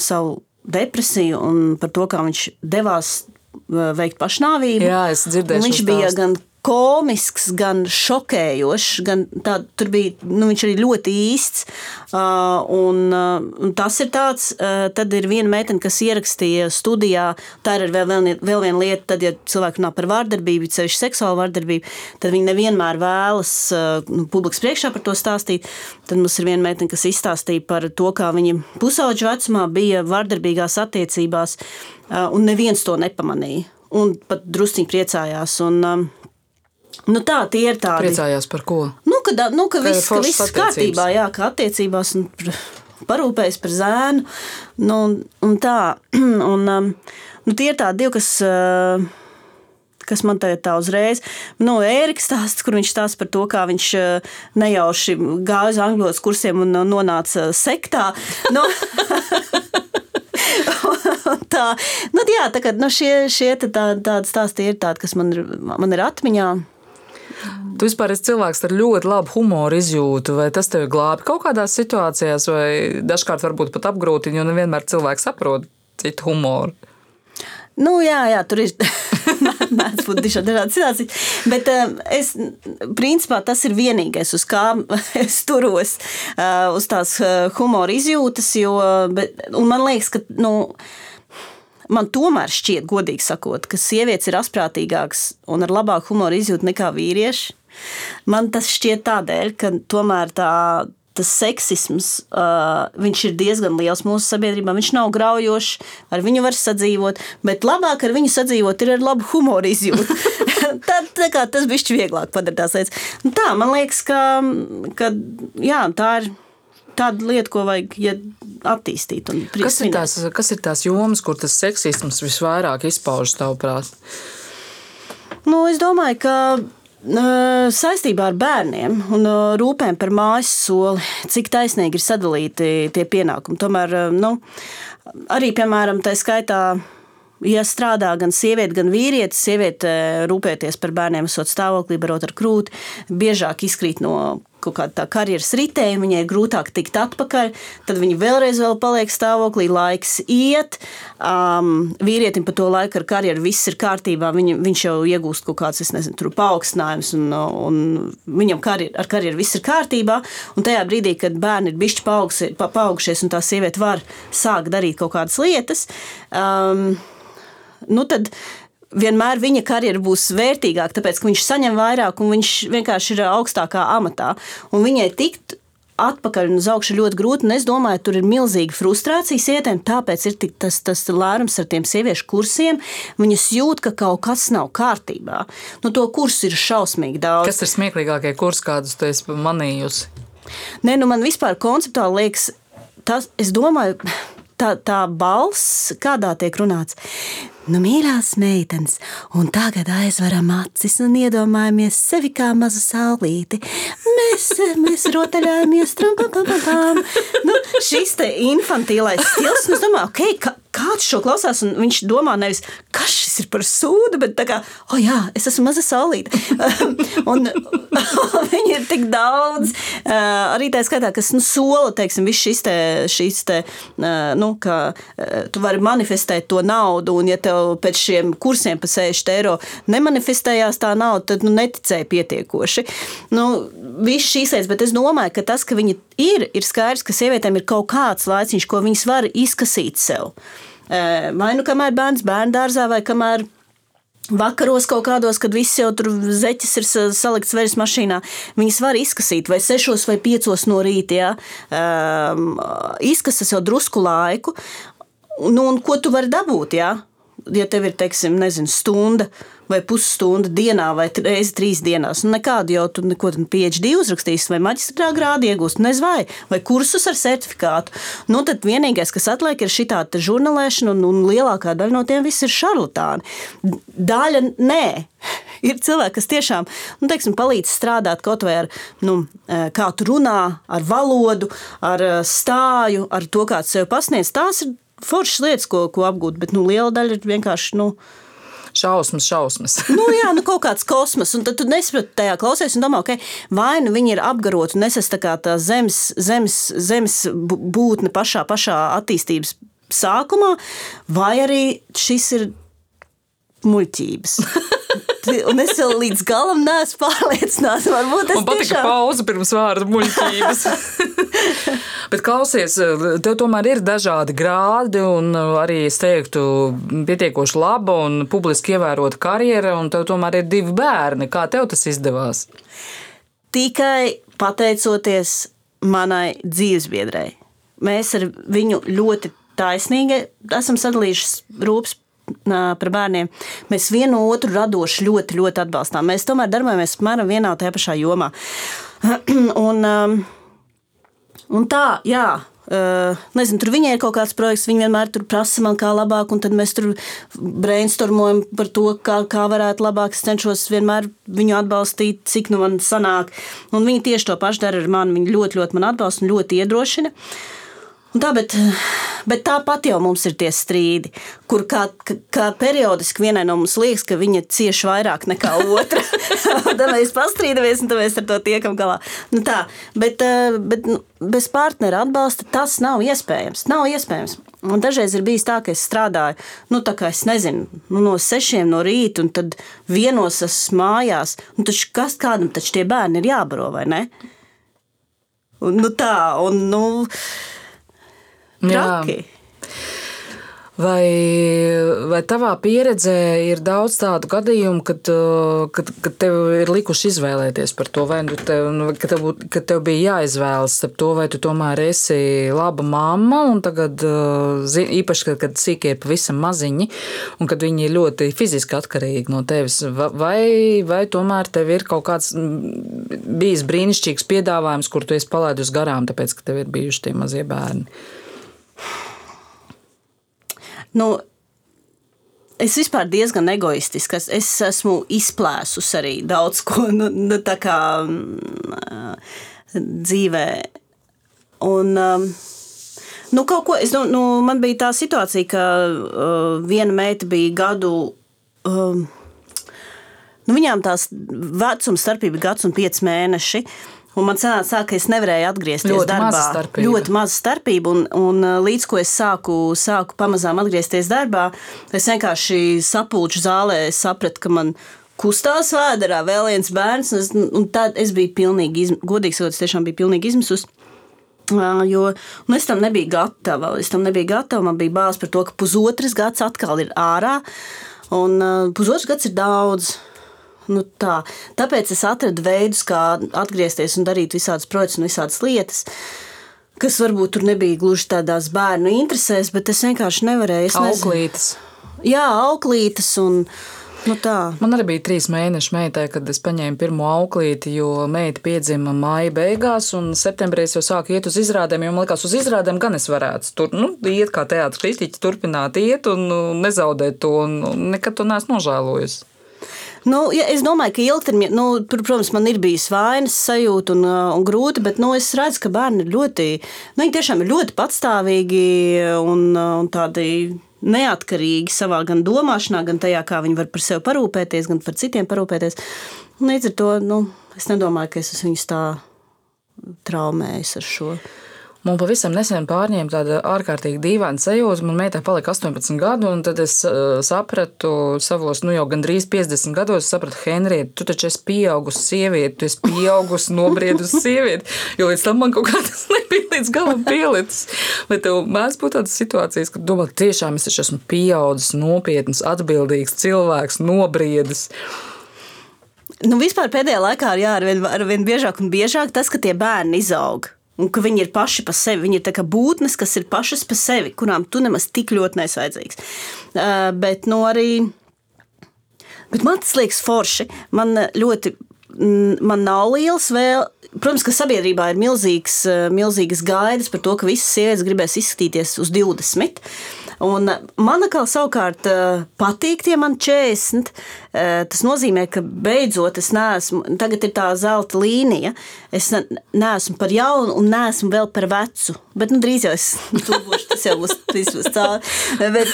savu depresiju un par to, kā viņš devās uh, veikt pašnāvību. Jā, es dzirdēju. Viņš bija gan komisks, gan šokējošs. Gan tā, tur bija nu, viņš arī ļoti īsts. Uh, un, uh, un tas ir tāds, uh, tad ir viena meitene, kas ierakstīja studijā. Tā ir vēl, vēl, vēl viena lieta, tad, ja cilvēki runā par vardarbību, ceļš seksuālu vardarbību, tad viņi nevienmēr vēlas uh, nu, publikas priekšā par to stāstīt. Tad mums ir viena meitene, kas izstāstīja par to, kā viņa pusauģa vecumā bija vardarbīgās attiecībās, uh, un neviens to nepamanīja. Un pat drusciņi priecājās. Un, uh, Nu, tā tie ir tādi. Priecājās par ko? Nu, ka, nu, ka viss, ka viss kārtībā, jā, ka attiecībās un parūpējas par zēnu. Nu, un tā, un, um, nu, tie ir tādi divi, kas. Uh, kas man tagad tā uzreiz. Nu, Ēriks stāsta, kur viņš stāsta par to, kā viņš uh, nejauši gāja uz angļu kursiem un uh, nonāca sektā. Nu, tā, nu, jā, tā, kā, nu, šie, šie tā, tādi stāsti ir tādi, kas man ir, man ir atmiņā. Tu vispār esi cilvēks ar ļoti labu humoru izjūtu, vai tas tevi glābi kaut kādās situācijās, vai dažkārt varbūt pat apgrūtina, jo nevienmēr cilvēks saprot citu humoru. Nu, jā, jā, tur ir mēdz būt dažādas situācijas. Bet um, es, principā, tas ir vienīgais, uz kā es turos, uh, uz tās uh, humora izjūtas. Jo, bet, man liekas, ka. Nu, Man tomēr šķiet, godīgi sakot, ka sievietes ir asprātīgākas un ar labāku humoru izjūtu nekā vīrieši. Man tas šķiet tādēļ, ka tomēr tā, tas seksisms uh, ir diezgan liels mūsu sabiedrībā. Viņš nav graujošs, ar viņu var sadzīvot, bet labāk ar viņu sadzīvot ir ar labu humoru izjūtu. tā, tā kā tas bišķi vieglāk padara tās lietas. Tā, man liekas, ka, ka jā, tā ir tāda lieta, ko vajag ja attīstīt. Kas ir, tās, kas ir tās jomas, kur tas seksisms visvairāk izpaužas tavuprāt? Nu, es domāju, ka saistībā ar bērniem un rūpēm par mājas soli, cik taisnīgi ir sadalīti tie pienākumi. Tomēr nu, arī, piemēram, tā skaitā ja strādā gan sieviete, gan vīrietis, sieviete rūpēties par bērniem, esot stāvoklī, barot ar krūti, biežāk izkrīt no kaut kāda tā karjeras ritēja, viņai ir grūtāk tikt atpakaļ, tad viņa vēlreiz vēl paliek stāvoklī, laiks iet. Um, vīrietim pa to laiku ar karjeru viss ir kārtībā, viņa, viņš jau iegūst kaut kāds, es nezinu, paaugstinājums, un, un viņam karjer, ar karjeru viss ir kārtībā. Un tajā brīdī, kad bērni ir bišķi paaugšies un tā sieviete var sākt darīt kaut kādas lietas, um, nu tad vienmēr viņa karjera būs vērtīgāka, tāpēc ka viņš saņem vairāk un viņš vienkārši ir augstākā amatā. Un viņai tikt atpakaļ un uz augšu ļoti grūti. Es domāju, tur ir milzīga frustrācija sievietēm. Tāpēc ir tas, tas lērums ar tiem sieviešu kursiem. Viņas jūt, ka kaut kas nav kārtībā. Nu, to kursu ir šausmīgi daudz. Kas ir smieklīgākie kursi, kādus tu esi manījusi? Nē, nu man vispār konceptuāli liekas, tas, es domāju, tā, tā balss, kādā tiek runāts. Nu, mīļās meitenes, un tagad aizveram acis un iedomājamies sevi kā mazu saulīti. Mēs, mēs rotaļājamies, tram, nu, šis te infantīlais stils, nu, es domāju, ok, ka, kāds šo klausās, un viņš domā nevis, kas šis ir par sūdu, bet tā kā, oh jā, es esmu maza saulīte. un viņi ir tik daudz, arī tā skaitā, kas, nu, sola, teiksim, viss šis te, šis te, nu, ka tu vari manifestēt to naudu, un ja tev pēc šiem kursiem pa 60 eiro nemanifestējās tā nauda, tad, nu, neticēja pietiekoši. Nu, viss šīs lietas, bet es domāju, ka tas, ka viņi ir, ir skaidrs, ka sievietēm ir kaut kāds laiciņš, ko viņas var izkasīt sev. Vai nu kamēr bērns bērnu dārzā, vai kamēr Vakaros kaut kādos, kad viss jau tur zeķis ir salikts veres mašīnā, viņas var izkasīt vai 6 vai 5 no rīta. Ja? Um, izkasas jau drusku laiku. Nu, un ko tu vari dabūt? Ja, ja tev ir, teiksim, nezinu, stunda vai pusstunda dienā, vai reizes trīs dienās. Nu, nekādu jau tur neko PhD uzrakstīs, vai maģistrā grādu iegūst, nezinu, vai, vai kursus ar certifikātu. Nu, tad vienīgais, kas atliek, ir šī tāda žurnālēšana, un, un lielākā daļa no tiem viss ir šarlatāni. Daļa nē. Ir cilvēki, kas tiešām nu, teiksim, palīdz strādāt kaut vai ar nu, e, kā tu runā, ar valodu, ar e, stāju, ar to, kā tu sev pasniedz. Tās ir foršas lietas, ko, ko apgūt, bet nu, liela daļa ir vienkārši. Nu, šausmas, šausmas. nu, jā, nu kaut kāds kosmos, un tad tu nesaproti tajā klausies un domā, ok, vai nu viņi ir apgaroti un nesas tā kā tā zemes, zemes, zemes būtne pašā, pašā attīstības sākumā, vai arī šis ir muļķības. Un es vēl līdz galam neesmu pārliecināts. Varbūt tas patika tiešām... pauze pirms vārda muļķības. Bet klausies, tev tomēr ir dažādi grādi, un arī es teiktu, pietiekoši laba un publiski ievērota karjera, un tev tomēr ir divi bērni. Kā tev tas izdevās? Tikai pateicoties manai dzīvesbiedrai. Mēs ar viņu ļoti taisnīgi esam sadalījuši rūpes par bērniem. Mēs vienu otru radoši ļoti, ļoti atbalstām. Mēs tomēr darbojamies apmēram vienā un tajā pašā jomā. un, un tā, jā. Uh, nezinu, tur viņai ir kaut kāds projekts, viņa vienmēr prasa man, kā labāk, un tad mēs tur brainstormojam par to, kā, kā varētu labāk. Es cenšos vienmēr viņu atbalstīt, cik nu man sanāk. Un viņi tieši to pašu dara ar mani. Viņi ļoti, ļoti man atbalsta un ļoti iedrošina. Uh, Tā, bet, bet tāpat jau mums ir tie strīdi, kur kā, kā periodiski vienai no mums liekas, ka viņa cieš vairāk nekā otra. tad mēs pastrīdamies, un mēs ar to tiekam galā. Nu tā, bet, eh, bet nu, bez partnera atbalsta tas nav iespējams. Nav iespējams. Un dažreiz ir bijis tā, ka es strādāju, nu, tā kā es nezinu, nu, no sešiem no rīta, un tad vienos esmu mājās. Nu, taču kas kādam taču tie bērni ir jābaro, vai ne? Un, nu tā, un, nu, Traki. Vai, vai tavā pieredzē ir daudz tādu gadījumu, kad, uh, kad, kad tev ir likuši izvēlēties par to, vai nu tev, nu, ka tev, ka tev bija jāizvēlas starp to, vai tu tomēr esi laba mamma, un tagad, uh, īpaši, kad, kad sīkie ir pavisam maziņi, un kad viņi ir ļoti fiziski atkarīgi no tevis, vai, vai tomēr tev ir kaut kāds bijis brīnišķīgs piedāvājums, kur tu esi palaidus garām, tāpēc, ka tev ir bijuši tie mazie bērni? Nu, Es vispār diezgan egoistiski. Es esmu izplēsus arī daudz ko nu, nu, kā mm, dzīvē. Un, nu, ko, es, nu, nu, man bija tā situācija, ka uh, viena meita bija gadu. Um, nu, viņām tās vecuma starpība ir gads un pieci mēneši. Un man sanāca, ka es nevarēju atgriezties ļoti darbā. Maza starpība. ļoti maza starpība. Un, un uh, līdz ko es sāku, sāku pamazām atgriezties darbā, es vienkārši sapulču zālē sapratu, ka man kustās vēderā vēl viens bērns. Un, es, un tad es biju pilnīgi, izm... godīgi sakot, es tiešām biju pilnīgi izmisusi. Uh, jo es tam nebiju gatava. Es tam nebiju gatava. Man bija bāzes par to, ka pusotrs gads atkal ir ārā. Un uh, pusotrs gads ir daudz. Nu tā. Tāpēc es atradu veidus, kā atgriezties un darīt visādas projekts un visādas lietas. Kas varbūt tur nebija gluži tādās bērnu interesēs, bet es vienkārši nevarēju. Es auklītes. Jā, auklītes un nu tā. Man arī bija trīs mēneši meitai, kad es paņēmu pirmo auklīti, jo meita piedzima māja beigās, un septembrī es jau sāku iet uz izrādēm, man liekas, uz izrādēm gan es varētu tur, nu, iet kā teātris kristiķis, turpināt iet un nu, nezaudēt to, un nekad to neesmu nožēlojusi. Nu, ja, es domāju, ka ilgtermiņā, nu, protams, man ir bijis vainas sajūta un, uh, un grūti, bet nu, es redzu, ka bērni ir ļoti, nu, viņi tiešām ir ļoti patstāvīgi un, uh, un tādi neatkarīgi savā gan domāšanā, gan tajā, kā viņi var par sevi parūpēties, gan par citiem parūpēties. Līdz ar to nu, es nedomāju, ka es viņus tā traumējis ar šo. Man pavisam nesen pārņēma tāda ārkārtīgi dīvaina sajūta. Man meitai palika 18 gadu, un tad es uh, sapratu savos, nu jau gandrīz 50 gados, sapratu, Henrieta, tu taču esi pieaugusi sieviete, tu esi pieaugusi, nobriedusi sieviete. Jo līdz tam man kaut kā tas nebija līdz galam pielicis. Vai tev mēdz būt tādas situācijas, kad domā, tiešām es taču esmu pieaudzis, nopietns, atbildīgs cilvēks, nobriedis. Nu, vispār pēdējā laikā ir arvien, arvien biežāk un biežāk tas, ka tie bērni izaug. Un ka viņi ir paši par sevi. Viņi ir būtnes, kas ir pašas par sevi, kurām tu nemaz tik ļoti nesi vajadzīgs. Uh, bet nu, arī bet man tas liekas forši. Man ļoti. Man nav liels vēl. Protams, ka sabiedrībā ir milzīgs, milzīgas gaidas par to, ka visas sievietes gribēs izskatīties uz 20. Un man atkal savukārt patīk tie man 40. Tas nozīmē, ka beidzot es neesmu, tagad ir tā zelta līnija. Es neesmu par jaunu un neesmu vēl par vecu. Bet nu, drīz jau es būšu, tas jau būs, būs cauri. Bet,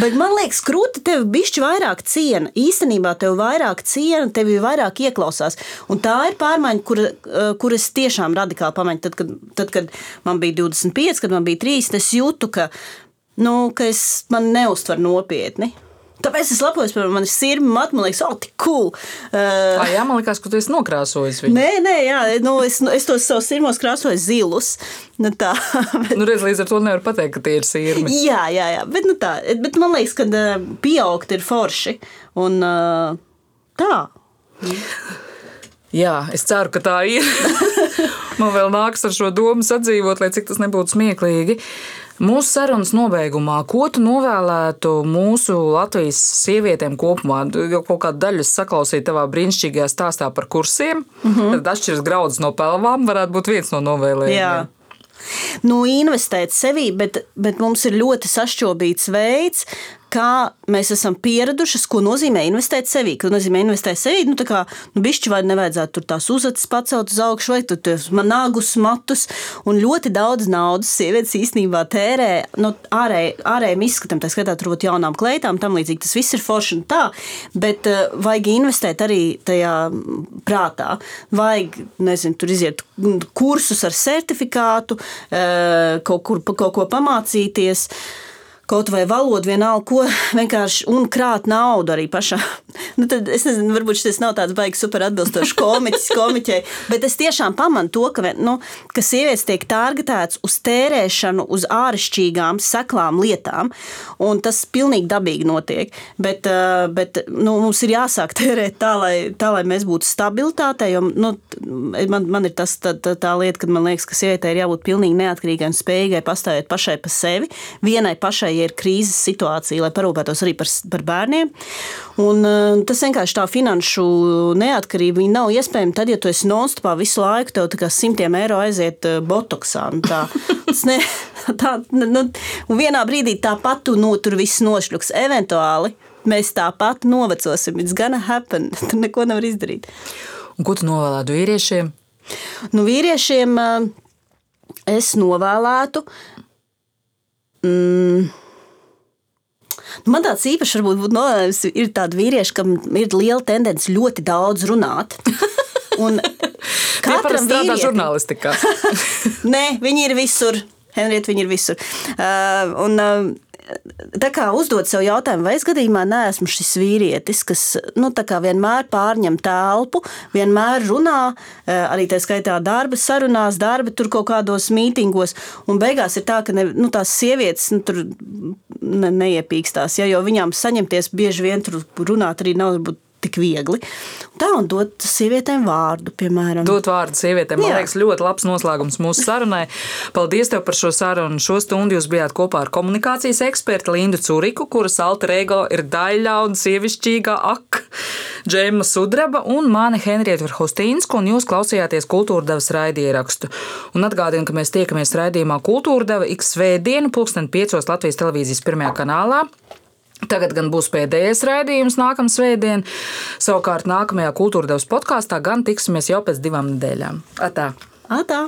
bet man liekas, krūti tev bišķi vairāk ciena. Īstenībā tev vairāk ciena, tev ir vairāk ieklausās. Un tā ir pārmaiņa, kur, kur es tiešām radikāli pamēģinu. Tad, kad, tad, kad man bija 25, kad man bija 3, es jūtu, ka nu, ka es man neuztver nopietni. Tāpēc es lepojos par mani sirmi, matu, man liekas, oh, tik cool. Uh, ah, jā, man liekas, ka tu esi nokrāsojis viņu. Nē, nē, jā, nu, es, nu, es tos savus sirmos krāsoju zilus. Nu, tā, bet... nu, redz, līdz ar to nevar pateikt, ka tie ir sirmi. Jā, jā, jā, bet, nu, tā, bet man liekas, ka uh, pieaugt ir forši. Un uh, tā. Jā, es ceru, ka tā ir. man vēl nāks ar šo domu sadzīvot, lai cik tas nebūtu smieklīgi. Uh, Mūsu sarunas nobeigumā, ko tu novēlētu mūsu Latvijas sievietēm kopumā? Jau kaut kādu daļu saklausīju tavā brīnišķīgajā stāstā par kursiem. Mm -hmm. Tad atšķiras grauds no pelvām, varētu būt viens no novēlējumiem. Jā. Nu, investēt sevī, bet, bet mums ir ļoti sašķobīts veids, kā mēs esam pieradušas, ko nozīmē investēt sevī. Ko nozīmē investēt sevī? Nu, tā kā nu, bišķi vai nevajadzētu tur tās uzacis pacelt uz augšu, vai tur man nāgus matus. Un ļoti daudz naudas sievietes īstenībā tērē nu, ārēj, ārējiem izskatam, tā skaitā turbūt jaunām kleitām, tam līdzīgi tas viss ir forši un tā, bet uh, vajag investēt arī tajā prātā. Vajag, nezinu, tur iziet kursus ar certifikātu, uh, kaut, kur, kaut ko pamācīties. Uh, kaut vai valodu, vienalga, ko vienkārši un krāt naudu arī pašā. Nu, tad, es nezinu, varbūt šis nav tāds baigs super atbilstošs komiķis, komiķei, bet es tiešām pamanu to, ka, nu, ka sievietes tiek targetētas uz tērēšanu, uz āršķirīgām, seklām lietām, un tas pilnīgi dabīgi notiek. Bet, eh, bet nu, mums ir jāsāk tērēt tā, lai, tā, lai mēs būtu stabilitātei, jo nu, man, man ir tas, tā, tā, tā lieta, ka man liekas, ka sievietei ir jābūt pilnīgi neatkarīgai un spējīgai pastāvēt pašai pa sevi, vienai pašai ja ir krīzes situācija, lai parūpētos arī par, par bērniem. Un, uh, tas vienkārši tā finanšu neatkarība nav iespējama tad, ja tu esi nonstopā visu laiku, tev kā simtiem eiro aiziet uh, botoksā. Nu tā, ne, tā, nu, un vienā brīdī tāpat tu no tur viss nošļuks. Eventuāli mēs tāpat novecosim. It's gonna happen. Tur neko nevar izdarīt. Un ko tu novēlētu vīriešiem? Nu, vīriešiem uh, es novēlētu. Mm, Man tāds īpašs varbūt novēlējums, ir tādi vīrieši, kam ir liela tendence ļoti daudz runāt. Un katram strādā žurnālistikā. Nē, viņi ir visur. Henrieta, viņi ir visur. Uh, un, uh, tā kā uzdot sev jautājumu, vai es gadījumā neesmu šis vīrietis, kas nu, vienmēr pārņem telpu, vienmēr runā, eh, arī tā skaitā darba sarunās, darba tur kaut kādos mītingos, un beigās ir tā, ka ne, nu, tās sievietes nu, tur ne, neiepīkstās, ja, jo viņām saņemties bieži vien tur runāt arī nav būt tik viegli. Tā un dot sievietēm vārdu, piemēram. Dot vārdu sievietēm, man Jā. liekas, ļoti labs noslēgums mūsu sarunai. Paldies tev par šo sarunu. Šo stundu jūs bijāt kopā ar komunikācijas ekspertu Lindu Curiku, kuras alter ego ir daļa un sievišķīgā ak. Džēma Sudraba un mani Henrieta Verhostīnska, un jūs klausījāties kultūrdevas raidierakstu. Un atgādinu, ka mēs tiekamies raidījumā Kultūrdeva ik svētdienu, pulksten 5. Latvijas televīzijas pirmajā kanālā. Tagad gan būs pēdējais raidījums nākamā svētdiena. Savukārt nākamajā kultūra devas podkāstā gan tiksimies jau pēc divām nedēļām. Atā! Atā.